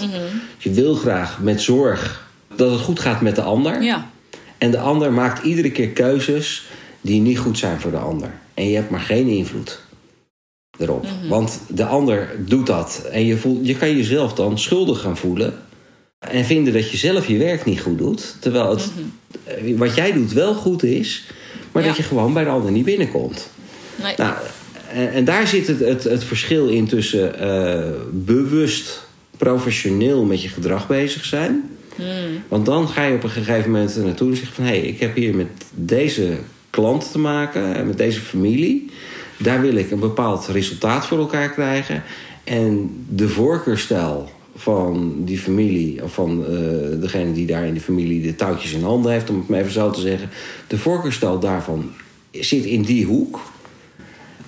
Je wil graag met zorg dat het goed gaat met de ander. ja, En de ander maakt iedere keer keuzes die niet goed zijn voor de ander. En je hebt maar geen invloed erop. Want de ander doet dat. En je, voelt, je kan jezelf dan schuldig gaan voelen. En vinden dat je zelf je werk niet goed doet. Terwijl het, eh, wat jij doet wel goed is. Maar Ja. dat je gewoon bij de ander niet binnenkomt. nee, Nou, en, en daar zit het, het, het verschil in tussen eh, bewust professioneel met je gedrag bezig zijn. Want dan ga je op een gegeven moment naartoe en zeg van... hé, hey, ik heb hier met deze klant te maken en met deze familie. Daar wil ik een bepaald resultaat voor elkaar krijgen. En de voorkeurstijl van die familie... of van eh, degene die daar in de familie de touwtjes in handen heeft... om het maar even zo te zeggen... de voorkeurstijl daarvan zit in die hoek...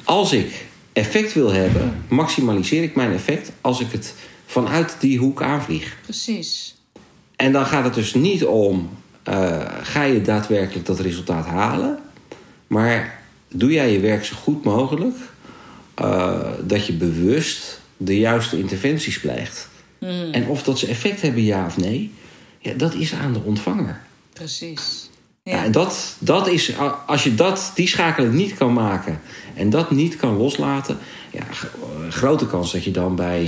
Als ik effect wil hebben, maximaliseer ik mijn effect als ik het vanuit die hoek aanvlieg. precies. En dan gaat het dus niet om, eh, ga je daadwerkelijk dat resultaat halen, maar doe jij je werk zo goed mogelijk eh, dat je bewust de juiste interventies pleegt. En of dat ze effect hebben, ja of nee, ja, dat is aan de ontvanger. Precies. Ja. En dat, dat is, als je dat, die schakeling niet kan maken en dat niet kan loslaten, ja, g- grote kans dat je dan bij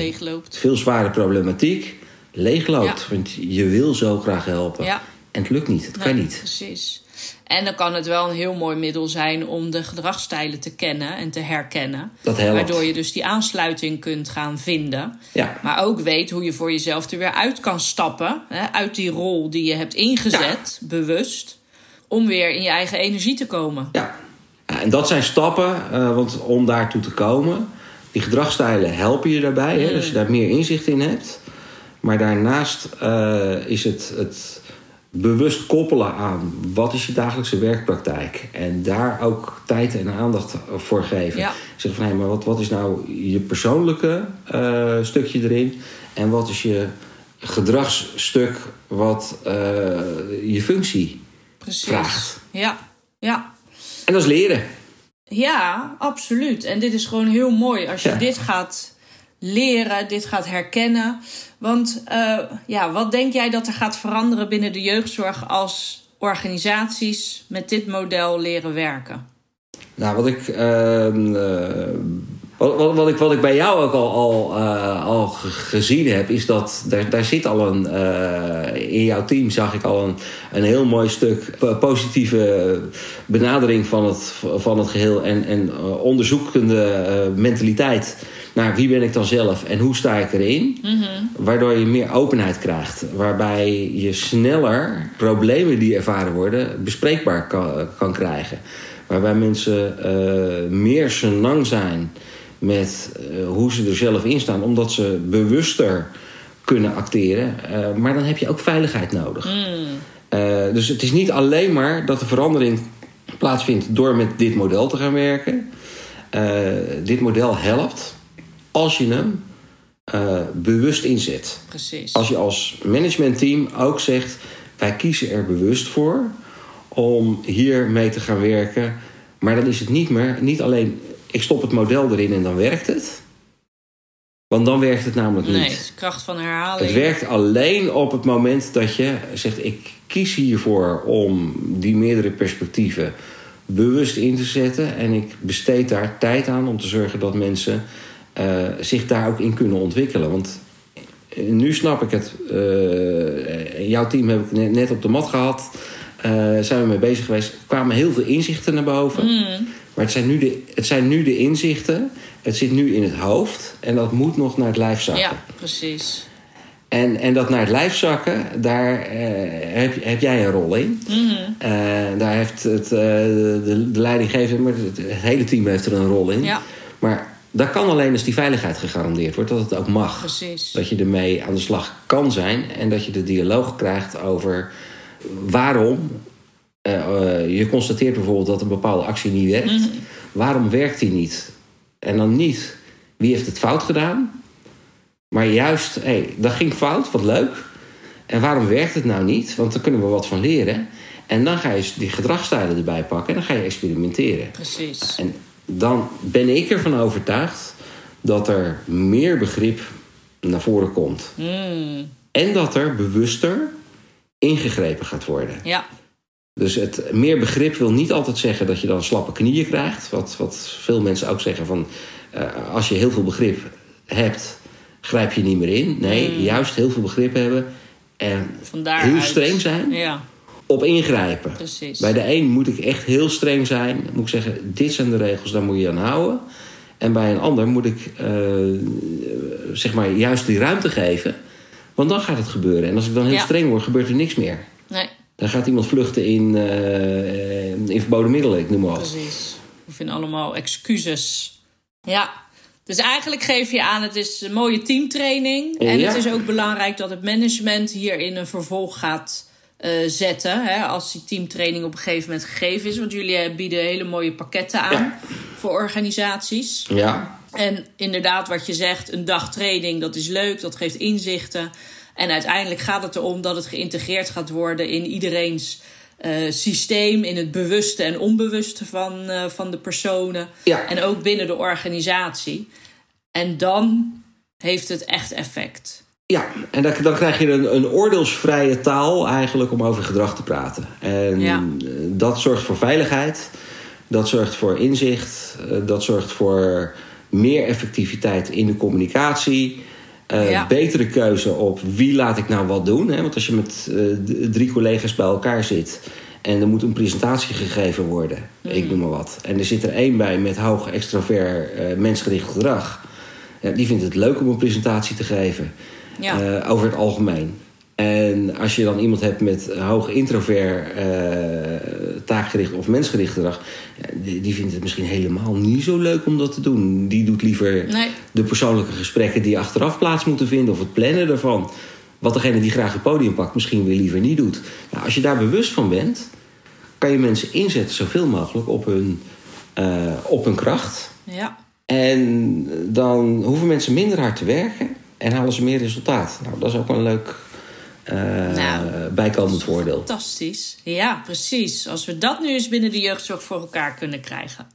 veel zware problematiek leegloopt. Ja. Want je wil zo graag helpen. Ja. En het lukt niet, het kan niet. Precies. En dan kan het wel een heel mooi middel zijn om de gedragsstijlen te kennen en te herkennen. Dat helpt. Waardoor je dus die aansluiting kunt gaan vinden. Ja. Maar ook weet hoe je voor jezelf er weer uit kan stappen. Hè, uit die rol die je hebt ingezet, bewust. Om weer in je eigen energie te komen. Ja. En dat zijn stappen, eh, want om daartoe te komen, die gedragsstijlen helpen je daarbij, hè, als je daar meer inzicht in hebt. Maar daarnaast eh, is het, het bewust koppelen aan wat is je dagelijkse werkpraktijk. En daar ook tijd en aandacht voor geven. Ja. Zeg van hé, maar wat, wat is nou je persoonlijke eh, stukje erin? En wat is je gedragsstuk wat je functie Precies. vraagt? Ja, ja. En dat is leren. Ja, absoluut. En dit is gewoon heel mooi als je Ja. dit gaat leren, dit gaat herkennen. Want eh, ja, wat denk jij dat er gaat veranderen binnen de jeugdzorg als organisaties met dit model leren werken? Nou, wat ik, ehm, eh, wat, wat, wat ik, wat ik bij jou ook al, al, eh, al gezien heb, is dat daar, daar zit al een. eh, in jouw team zag ik al een, een heel mooi stuk po- positieve benadering van het, van het geheel en, en eh, onderzoekende mentaliteit. naar wie ben ik dan zelf en hoe sta ik erin? Waardoor je meer openheid krijgt. Waarbij je sneller problemen die ervaren worden bespreekbaar kan, kan krijgen. Waarbij mensen meer senang zijn met eh, hoe ze er zelf in staan. Omdat ze bewuster kunnen acteren. Eh, maar dan heb je ook veiligheid nodig. Eh, dus het is niet alleen maar dat de verandering plaatsvindt door met dit model te gaan werken. Dit model helpt als je hem bewust inzet. Precies. Als je als managementteam ook zegt: wij kiezen er bewust voor om hier mee te gaan werken. Maar dan is het niet meer, niet alleen ik stop het model erin en dan werkt het. Want dan werkt het namelijk nee, niet. het is kracht van herhaling. Het werkt alleen op het moment dat je zegt: ik kies hiervoor om die meerdere perspectieven bewust in te zetten. En ik besteed daar tijd aan om te zorgen dat mensen eh, zich daar ook in kunnen ontwikkelen. Want eh, nu snap ik het. eh, jouw team heb ik net- op de mat gehad. Eh, zijn we mee bezig geweest. Er kwamen heel veel inzichten naar boven. Maar het zijn, nu de, het zijn nu de inzichten. Het zit nu in het hoofd. En dat moet nog naar het lijf zakken. Ja, precies. En, en dat naar het lijf zakken, daar eh, heb, heb jij een rol in. Eh, daar heeft het, eh, de, de leidinggever, maar het, het hele team heeft er een rol in. Ja. Maar dat kan alleen als die veiligheid gegarandeerd wordt, dat het ook mag. Precies. Dat je ermee aan de slag kan zijn en dat je de dialoog krijgt over waarom. Eh, eh, je constateert bijvoorbeeld dat een bepaalde actie niet werkt. Waarom werkt die niet? En dan niet wie heeft het fout gedaan, maar juist, hé, hey, dat ging fout, wat leuk. En waarom werkt het nou niet? Want daar kunnen we wat van leren. En dan ga je die gedragsstijlen erbij pakken en dan ga je experimenteren. Precies. En dan ben ik ervan overtuigd dat er meer begrip naar voren komt. Mm, En dat er bewuster ingegrepen gaat worden. ja, Dus het meer begrip wil niet altijd zeggen dat je dan slappe knieën krijgt. Wat, wat veel mensen ook zeggen van eh, als je heel veel begrip hebt, grijp je niet meer in. Nee, juist heel veel begrip hebben en vandaar. heel streng zijn Ja, op ingrijpen. precies. Bij de een moet ik echt heel streng zijn. Moet ik zeggen, dit zijn de regels, daar moet je aan houden. En bij een ander moet ik eh, zeg maar juist die ruimte geven. Want dan gaat het gebeuren. En als ik dan heel Ja. streng word, gebeurt er niks meer. Nee, Dan gaat iemand vluchten in, eh, in verboden middelen, ik noem maar wat. precies. We vinden allemaal excuses. Ja. Dus eigenlijk geef je aan, het is een mooie teamtraining. En Ja. het is ook belangrijk dat het management hierin een vervolg gaat eh, zetten. Hè, als die teamtraining op een gegeven moment gegeven is. Want jullie eh, bieden hele mooie pakketten aan Ja. voor organisaties. Ja, En inderdaad, wat je zegt, een dag training, dat is leuk, dat geeft inzichten. En uiteindelijk gaat het erom dat het geïntegreerd gaat worden in iedereen's eh, systeem, in het bewuste en onbewuste van, eh, van de personen. Ja. En ook binnen de organisatie. En dan heeft het echt effect. ja. en dan, dan krijg je een, een oordeelsvrije taal eigenlijk om over gedrag te praten. En Ja. eh, dat zorgt voor veiligheid. Dat zorgt voor inzicht. Dat zorgt voor meer effectiviteit in de communicatie. Ja. Betere keuze op wie laat ik nou wat doen. Hè? Want als je met eh, drie collega's bij elkaar zit en er moet een presentatie gegeven worden, ik noem maar wat. En er zit er één bij met hoog extravert eh, mensgericht gedrag. Die vindt het leuk om een presentatie te geven Ja. over het algemeen. En als je dan iemand hebt met hoog introvert, eh, taakgericht of mensgericht gedrag, die, die vindt het misschien helemaal niet zo leuk om dat te doen. Die doet liever Nee. de persoonlijke gesprekken die achteraf plaats moeten vinden of het plannen ervan. wat degene die graag het podium pakt misschien weer liever niet doet. Nou, als je daar bewust van bent, kan je mensen inzetten zoveel mogelijk op hun, uh, op hun kracht. Ja. En dan hoeven mensen minder hard te werken en halen ze meer resultaat. Nou, dat is ook een leuk uh, nou, bijkomend voordeel. Fantastisch. Ja, precies. Als we dat nu eens binnen de jeugdzorg voor elkaar kunnen krijgen.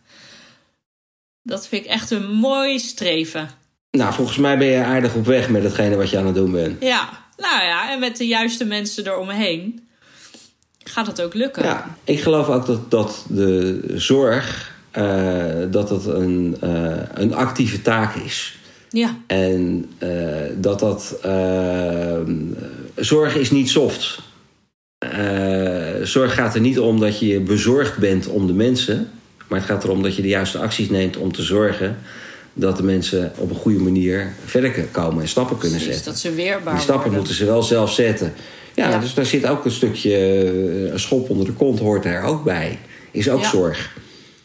Dat vind ik echt een mooi streven. Nou, volgens mij ben je aardig op weg met hetgene wat je aan het doen bent. Ja, nou ja, en met de juiste mensen eromheen gaat het ook lukken. Ja, ik geloof ook dat, dat de zorg uh, dat het een, uh, een actieve taak is. Ja. En uh, dat dat. Zorg is niet soft. zorg gaat er niet om dat je bezorgd bent om de mensen. Maar het gaat erom dat je de juiste acties neemt om te zorgen dat de mensen op een goede manier verder komen en stappen kunnen Precies, zetten. Dat ze weerbaar Die stappen worden. moeten ze wel zelf zetten. Ja, Ja. dus daar zit ook een stukje een schop onder de kont, hoort er ook bij. Is ook Ja. zorg.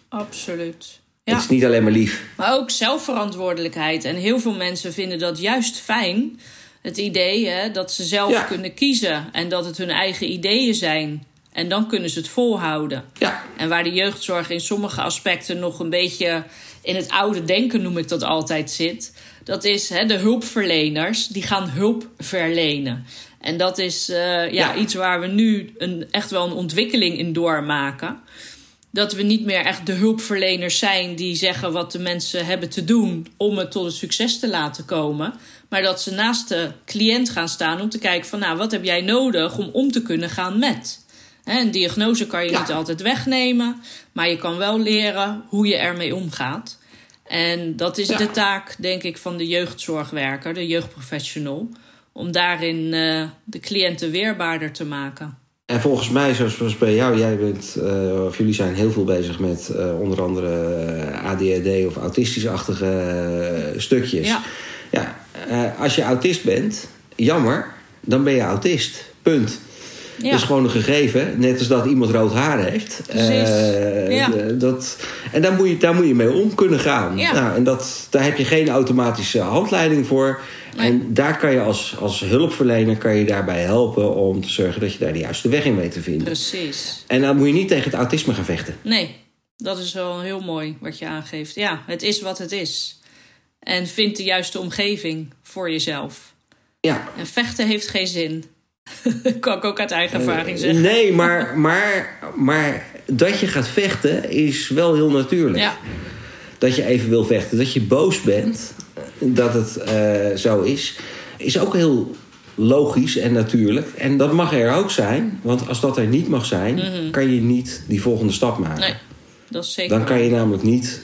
Absoluut. Het is niet alleen maar lief. Maar ook zelfverantwoordelijkheid. En heel veel mensen vinden dat juist fijn. Het idee hè, dat ze zelf Ja. kunnen kiezen en dat het hun eigen ideeën zijn. En dan kunnen ze het volhouden. Ja, En waar de jeugdzorg in sommige aspecten nog een beetje in het oude denken, noem ik dat altijd, zit. Dat is hè, de hulpverleners, die gaan hulp verlenen. En dat is eh, ja, Ja. iets waar we nu een, echt wel een ontwikkeling in doormaken. Dat we niet meer echt de hulpverleners zijn die zeggen wat de mensen hebben te doen om het tot een succes te laten komen. Maar dat ze naast de cliënt gaan staan om te kijken van nou, wat heb jij nodig om om te kunnen gaan met. Hè, Een diagnose kan je Ja. niet altijd wegnemen, maar je kan wel leren hoe je ermee omgaat. En dat is Ja. de taak, denk ik, van de jeugdzorgwerker, de jeugdprofessional, om daarin eh, de cliënten weerbaarder te maken. En volgens mij, zoals zoals bij jou, jij bent, eh, of jullie zijn heel veel bezig met eh, onder andere ADHD of autistisch-achtige stukjes. Ja. Ja, eh, als je autist bent, jammer, dan ben je autist. Punt. Ja. Dat is gewoon een gegeven, net als dat iemand rood haar heeft. Precies. Eh, Ja. dat, en daar moet, je, daar moet je mee om kunnen gaan. Ja. Nou, en dat, daar heb je geen automatische handleiding voor. Nee. En daar kan je als, als hulpverlener kan je daarbij helpen om te zorgen dat je daar de juiste weg in weet te vinden. Precies. En dan moet je niet tegen het autisme gaan vechten. Nee, dat is wel heel mooi wat je aangeeft. Ja, het is wat het is. En vind de juiste omgeving voor jezelf. Ja, En vechten heeft geen zin. kan ik ook uit eigen ervaring zeggen. nee, maar, maar, maar dat je gaat vechten is wel heel natuurlijk. Ja, dat je even wil vechten, dat je boos bent, dat het eh, zo is, is ook heel logisch en natuurlijk. En dat mag er ook zijn, want als dat er niet mag zijn, kan je niet die volgende stap maken. Mhm. nee, dat is zeker. Dan kan je namelijk niet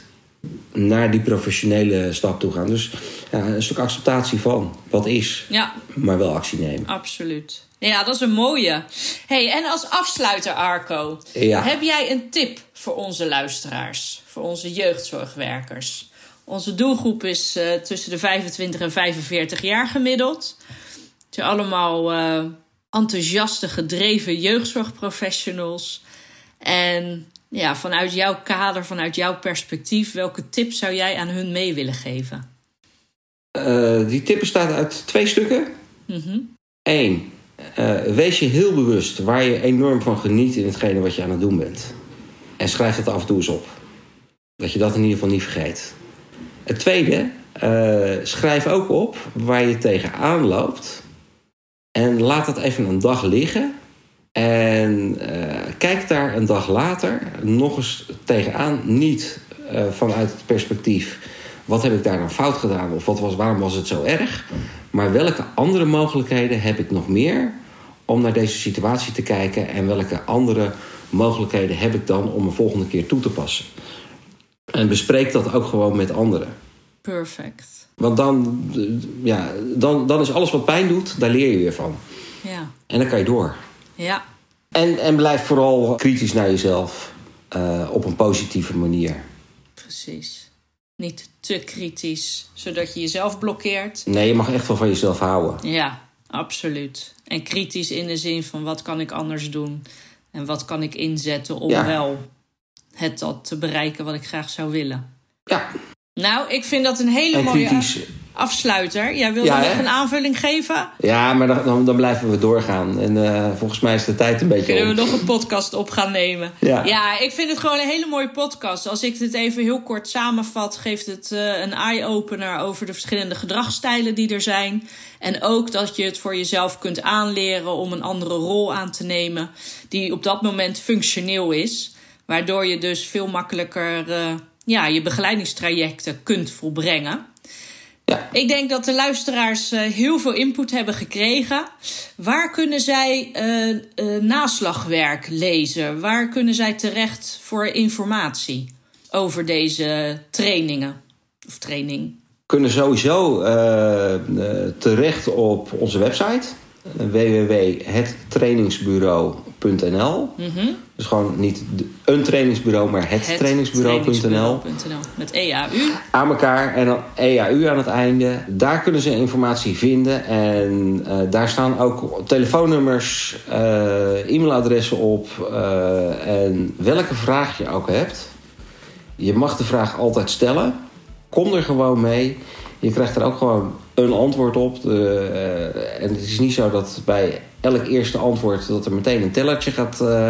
naar die professionele stap toe gaan. Dus ja, een stuk acceptatie van wat is, Ja, maar wel actie nemen. absoluut. Ja, dat is een mooie. hey, en als afsluiter, Arco, Ja. heb jij een tip voor onze luisteraars, voor onze jeugdzorgwerkers? Onze doelgroep is eh, tussen de 25 en 45 jaar gemiddeld. Het zijn allemaal eh, enthousiaste, gedreven jeugdzorgprofessionals. En ja, vanuit jouw kader, vanuit jouw perspectief, welke tip zou jij aan hun mee willen geven? Eh, die tip bestaat uit twee stukken. Mhm. Eén, eh, wees je heel bewust waar je enorm van geniet in hetgene wat je aan het doen bent. En schrijf het af en toe eens op. Dat je dat in ieder geval niet vergeet. Het tweede, eh, schrijf ook op waar je tegenaan loopt. En laat dat even een dag liggen. En eh, kijk daar een dag later nog eens tegenaan. Niet eh, vanuit het perspectief... wat heb ik daar dan fout gedaan? Of wat was, waarom was het zo erg? Maar welke andere mogelijkheden heb ik nog meer... om naar deze situatie te kijken... en welke andere mogelijkheden heb ik dan... om een volgende keer toe te passen? En bespreek dat ook gewoon met anderen. Perfect. Want dan, eh, ja, dan, dan is alles wat pijn doet, daar leer je weer van. Ja, En dan kan je door. Ja, En, en blijf vooral kritisch naar jezelf eh, op een positieve manier. precies. Niet te kritisch, zodat je jezelf blokkeert. Nee, je mag echt wel van jezelf houden. Ja, absoluut. En kritisch in de zin van wat kan ik anders doen? En wat kan ik inzetten om Ja. wel het dat te bereiken wat ik graag zou willen? Ja, Nou, ik vind dat een hele en mooie... kritisch, afsluiter. Jij wilde Ja, nog een aanvulling geven? Ja, maar dan, dan, blijven we doorgaan. En eh, volgens mij is de tijd een beetje Kunnen we om. nog een podcast op gaan nemen? Ja. ik vind het gewoon een hele mooie podcast. Als ik dit even heel kort samenvat, geeft het eh, een eye-opener over de verschillende gedragsstijlen die er zijn. En ook dat je het voor jezelf kunt aanleren om een andere rol aan te nemen, die op dat moment functioneel is. Waardoor je dus veel makkelijker eh, ja, je begeleidingstrajecten kunt volbrengen. Ja. Ik denk dat de luisteraars eh, heel veel input hebben gekregen. Waar kunnen zij eh, eh, naslagwerk lezen? Waar kunnen zij terecht voor informatie over deze trainingen? Of training? kunnen sowieso terecht op onze website eh, www.hettrainingsbureau.nl. Dus gewoon niet een trainingsbureau, maar het, trainingsbureau.nl. trainingsbureau.nl. Met E EAU. Aan elkaar en dan EAU aan het einde. Daar kunnen ze informatie vinden. En eh, daar staan ook telefoonnummers, eh, e-mailadressen op. eh, en welke vraag je ook hebt. Je mag de vraag altijd stellen. Kom er gewoon mee. Je krijgt er ook gewoon een antwoord op. De, en het is niet zo dat bij elk eerste antwoord... dat er meteen een tellertje gaat, eh,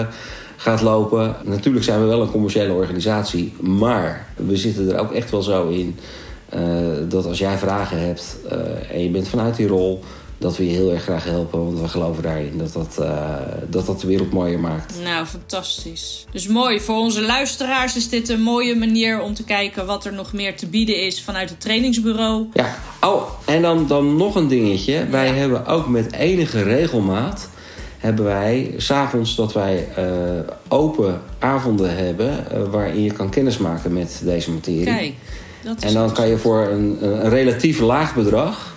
gaat lopen. Natuurlijk zijn we wel een commerciële organisatie. Maar we zitten er ook echt wel zo in... eh, dat als jij vragen hebt eh, en je bent vanuit die rol... dat we je heel erg graag helpen. Want we geloven daarin dat dat, eh, dat, dat de wereld mooier maakt. Nou, fantastisch. Dus mooi. Voor onze luisteraars is dit een mooie manier om te kijken wat er nog meer te bieden is vanuit het trainingsbureau. Ja, oh, en dan, dan nog een dingetje. Wij Ja. hebben ook met enige regelmaat... hebben wij s'avonds dat wij eh, open avonden hebben... eh, waarin je kan kennismaken met deze materie. Kijk, dat is en dan kan je voor een, een relatief laag bedrag...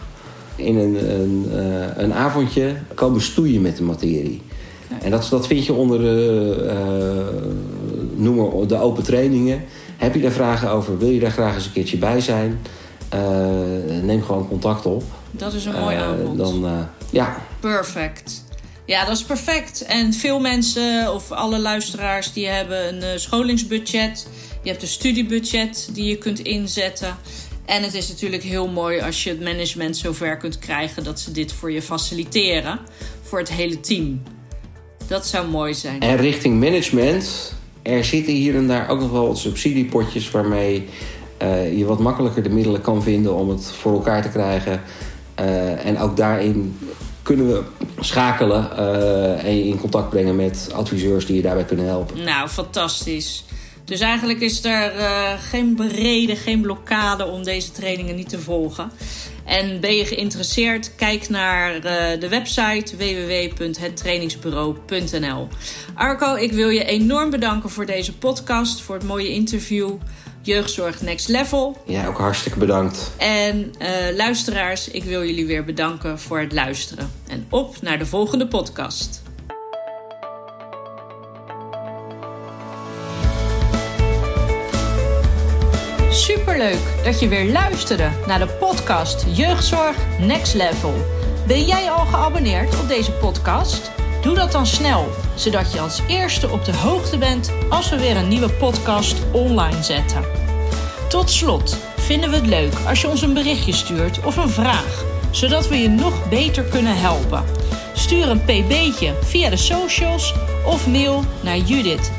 in een, een, eh, een avondje komen stoeien met de materie. En dat, dat vind je onder de, eh, noem maar, de open trainingen. Heb je daar vragen over? Wil je daar graag eens een keertje bij zijn? Eh, neem gewoon contact op. Dat is een mooi aanbod. dan, ja, Perfect. Ja, dat is perfect. En veel mensen of alle luisteraars die hebben een scholingsbudget. Je hebt een studiebudget die je kunt inzetten. En het is natuurlijk heel mooi als je het management zover kunt krijgen dat ze dit voor je faciliteren. Voor het hele team. Dat zou mooi zijn. En richting management, er zitten hier en daar ook nog wel wat subsidiepotjes waarmee eh, je wat makkelijker de middelen kan vinden om het voor elkaar te krijgen. Eh, en ook daarin kunnen we schakelen eh, en je in contact brengen met adviseurs die je daarbij kunnen helpen. Nou, fantastisch. Dus eigenlijk is er eh, geen reden, geen blokkade om deze trainingen niet te volgen. En ben je geïnteresseerd? Kijk naar eh, de website www.hettrainingsbureau.nl. Arco, ik wil je enorm bedanken voor deze podcast, voor het mooie interview. Jeugdzorg Next Level. Ja, ook hartstikke bedankt. En eh, luisteraars, ik wil jullie weer bedanken voor het luisteren. En op naar de volgende podcast. Superleuk dat je weer luisterde naar de podcast Jeugdzorg Next Level. Ben jij al geabonneerd op deze podcast? Doe dat dan snel, zodat je als eerste op de hoogte bent als we weer een nieuwe podcast online zetten. Tot slot vinden we het leuk als je ons een berichtje stuurt of een vraag, zodat we je nog beter kunnen helpen. Stuur een pb'tje via de socials of mail naar Judith.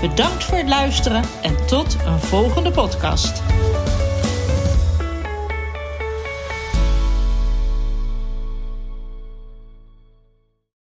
Bedankt voor het luisteren en tot een volgende podcast.